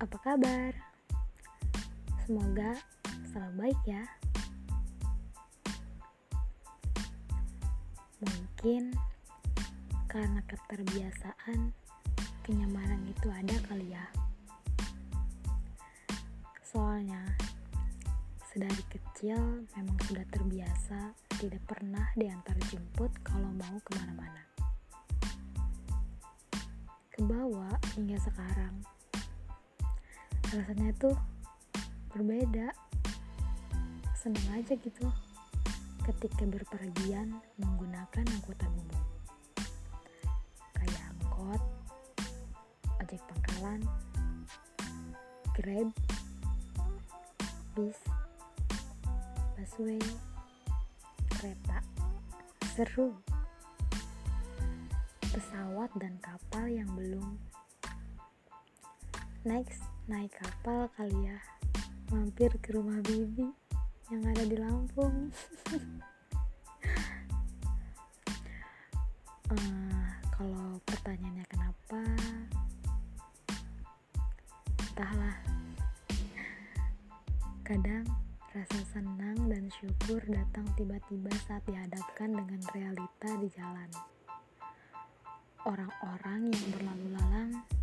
Apa kabar? Semoga selalu baik ya. Mungkin karena keterbiasaan, kenyamanan itu ada kali ya. Soalnya, sedari kecil memang sudah terbiasa tidak pernah diantar jemput kalau mau ke mana-mana. Kebawa hingga sekarang rasanya tuh berbeda. Seneng aja gitu ketika berpergian menggunakan angkutan umum. Kayak angkot ojek pangkalan grab bis busway kereta. Seru. Pesawat dan kapal yang belum. Next naik kapal kali ya. Mampir ke rumah bibi yang ada di Lampung. Uh, kalau pertanyaannya kenapa? Entahlah. Kadang rasa senang dan syukur datang tiba-tiba saat dihadapkan dengan realita di jalan. Orang-orang yang berlalu lalang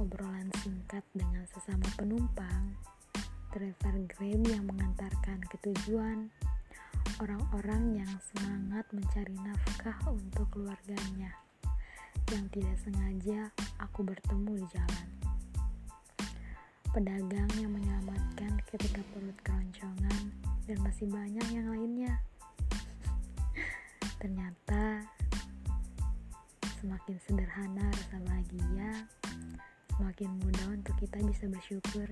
obrolan singkat dengan sesama penumpang, driver Grab yang mengantarkan ke tujuan, orang-orang yang semangat mencari nafkah untuk keluarganya, yang tidak sengaja aku bertemu di jalan. Pedagang yang menyelamatkan ketika perut keroncongan, dan masih banyak yang lainnya. Ternyata semakin sederhana rasa bahagia, semakin mudah untuk kita bisa bersyukur